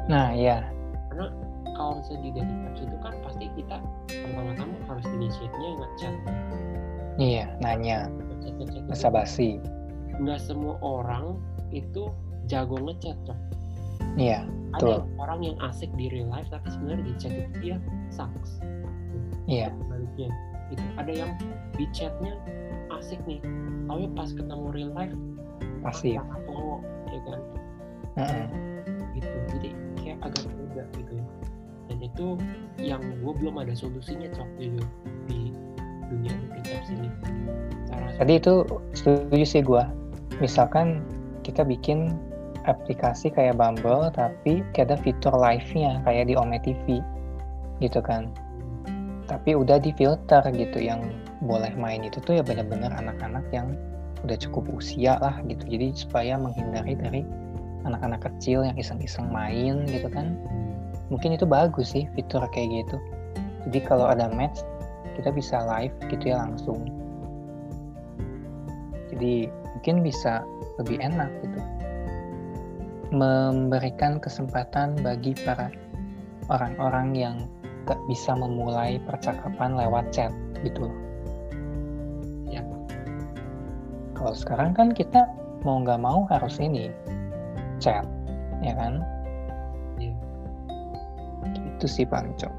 Nah, ya. Karena kalau misalnya di dating apps itu kan pasti kita pertama-tama harus initiate-nya ngechat. Iya, nanya. Masa basi. Nggak semua orang itu jago ngechat, tuh. Iya, Ada orang yang asik di real life tapi sebenarnya di chat itu dia sucks. Iya. Baliknya. Itu ada yang di chatnya asik nih, tapi pas ketemu real life pasti ya kan. Uh -uh. Gitu. Jadi agak muda gitu dan itu yang gue belum ada solusinya cok gitu di dunia dating sini cara tadi itu setuju sih gue misalkan kita bikin aplikasi kayak Bumble tapi ada fitur live-nya kayak di Ome TV gitu kan. Tapi udah di filter gitu yang boleh main itu tuh ya benar-benar anak-anak yang udah cukup usia lah gitu. Jadi supaya menghindari dari anak-anak kecil yang iseng-iseng main gitu kan. Mungkin itu bagus sih fitur kayak gitu. Jadi kalau ada match kita bisa live gitu ya langsung. Jadi mungkin bisa lebih enak gitu. Memberikan kesempatan bagi para orang-orang yang gak bisa memulai percakapan lewat chat gitu ya. kalau sekarang kan kita mau nggak mau harus ini chat ya kan? Iya. itu sih bang cok.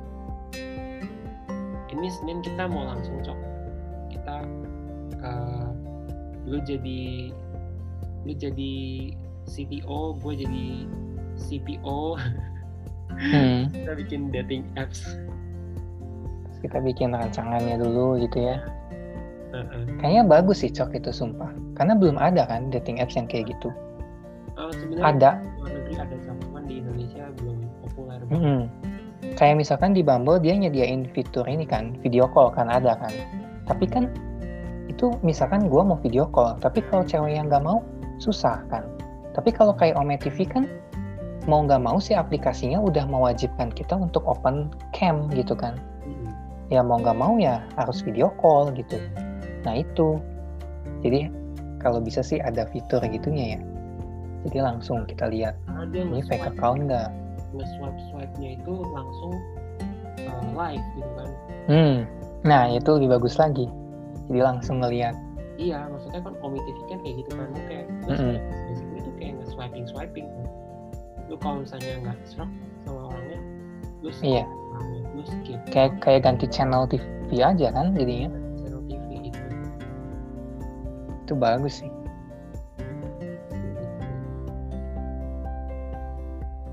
Ini senin kita mau langsung cok. Kita uh, lu jadi lu jadi CTO gue jadi CPO hmm. kita bikin dating apps. Kita bikin rancangannya dulu gitu ya. Uh-uh. kayaknya bagus sih cok itu sumpah. Karena belum ada kan dating apps yang kayak gitu. Uh, ada. luar negeri ada cuman di Indonesia belum populer. Mm -hmm. kayak misalkan di Bumble dia nyediain fitur ini kan video call kan ada kan. Tapi kan itu misalkan gue mau video call tapi kalau cewek yang nggak mau susah kan? Tapi kalau kayak Ome TV kan mau nggak mau sih aplikasinya udah mewajibkan kita untuk open cam gitu kan. Mm-hmm. ya mau nggak mau ya harus video call gitu. Nah itu. Jadi kalau bisa sih ada fitur gitunya ya. Jadi langsung kita lihat dia ini fake account nggak? nge-swipe swipe-nya itu langsung uh, live gitu kan. Hmm. Nah itu lebih bagus lagi jadi langsung ngeliat. Iya maksudnya kan Omi TV kan kayak gitu kan lu kayak basically itu kayak nge-swiping swiping kan lu kalau misalnya nggak serap sama orangnya lu skip. Iya. lu skip. Kayak kayak ganti channel TV aja kan jadinya. Channel TV itu. Itu bagus sih.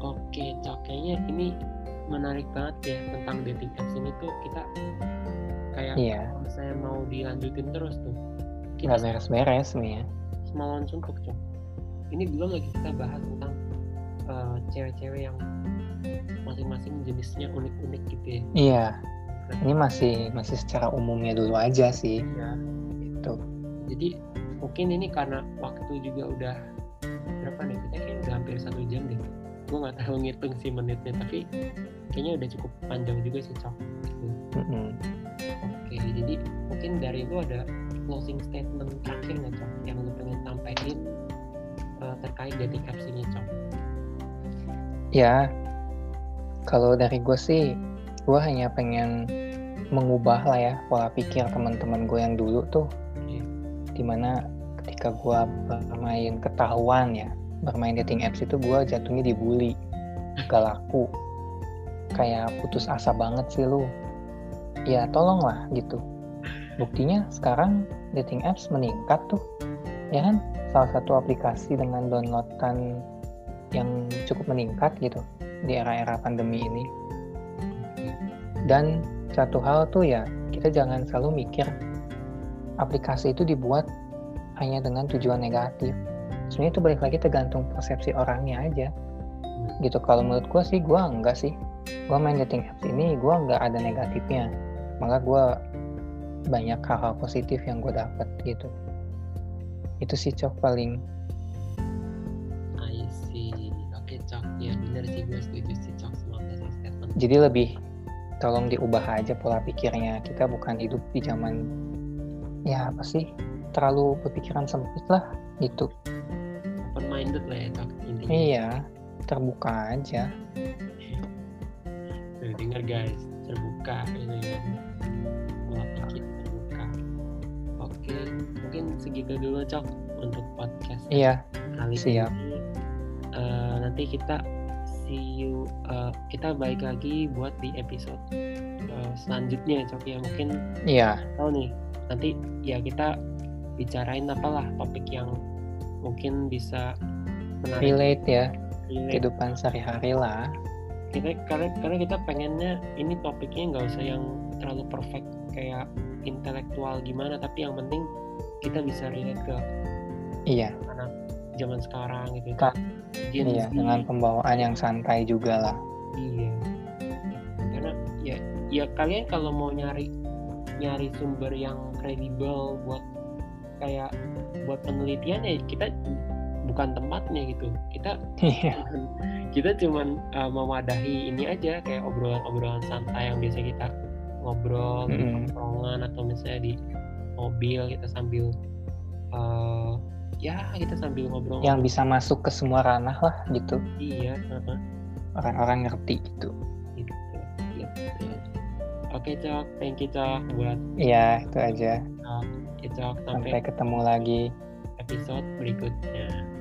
Oke, Cok. Kayaknya ini menarik banget ya tentang dating apps ini tuh. Kita kayak iya kalau misalnya mau dilanjutin terus tuh kita nggak beres-beres nih ya semalam suntuk Cok. Ini belum lagi kita bahas tentang uh, cewek-cewek yang masing-masing jenisnya unik-unik gitu ya. iya ini masih masih secara umumnya dulu aja sih Iya. itu Jadi mungkin ini karena waktu juga udah berapa nih? Kita kayak udah hampir satu jam deh. Gue nggak tahu ngitung sih menitnya, tapi kayaknya udah cukup panjang juga sih Cok. Gitu. Jadi mungkin dari itu ada closing statement terakhir nggak Cok? Yang lu pengen sampaikan uh, terkait dating apps ini Cok? ya kalau dari gue sih gue hanya pengen mengubah lah ya pola pikir teman-teman gue yang dulu tuh. Oke. di mana ketika gue bermain ketahuan ya bermain dating apps itu gue jatuhnya dibully gak laku. Kayak putus asa banget sih lu. Ya tolonglah gitu buktinya sekarang dating apps meningkat tuh. Ya kan? Salah satu aplikasi dengan downloadan yang cukup meningkat gitu di era-era pandemi ini. Dan satu hal tuh ya kita jangan selalu mikir aplikasi itu dibuat hanya dengan tujuan negatif. Sebenarnya itu balik lagi tergantung persepsi orangnya aja. Gitu. Kalau menurut gue sih gue enggak sih. Gue main dating apps ini gue nggak ada negatifnya. Maka gue banyak hal-hal positif yang gue dapat gitu. Itu sih cok paling. I see. Oke Cok, ya bener sih gue setuju sih Cok closing statement. jadi lebih tolong diubah aja pola pikirnya. Kita bukan hidup di zaman ya apa sih terlalu berpikiran sempit lah gitu. Open minded lah ya Cok intinya. iya terbuka aja. Tuh, denger guys, terbuka gitu segitu dulu Cok untuk podcast iya kali siap. ini. Eh, nanti kita see you eh, kita balik lagi buat di episode eh, selanjutnya Cok ya mungkin iya tahu nih nanti ya kita bicarain apalah topik yang mungkin bisa menarik relate ya relate. kehidupan sehari-hari lah kita karena karena kita pengennya ini topiknya nggak usah yang terlalu perfect kayak intelektual gimana tapi yang penting kita bisa relate ke iya anak zaman sekarang gitu Ka- Gen iya Z. dengan pembawaan yang santai juga lah Iya. Karena ya ya kalian kalau mau nyari nyari sumber yang kredibel buat kayak buat penelitian ya kita bukan tempatnya gitu. Kita iya kita cuman uh, mewadahi ini aja kayak obrolan-obrolan santai yang biasa kita ngobrol di Mm-mm. tongkrongan atau misalnya di mobil kita sambil uh, ya kita sambil ngobrol yang bisa masuk ke semua ranah lah gitu. Iya heeh. orang-orang ngerti gitu. Gitu gitu oke cok. Thank you cok buat iya itu aja. Ya, cok. Sampai sampai ketemu lagi. episode berikutnya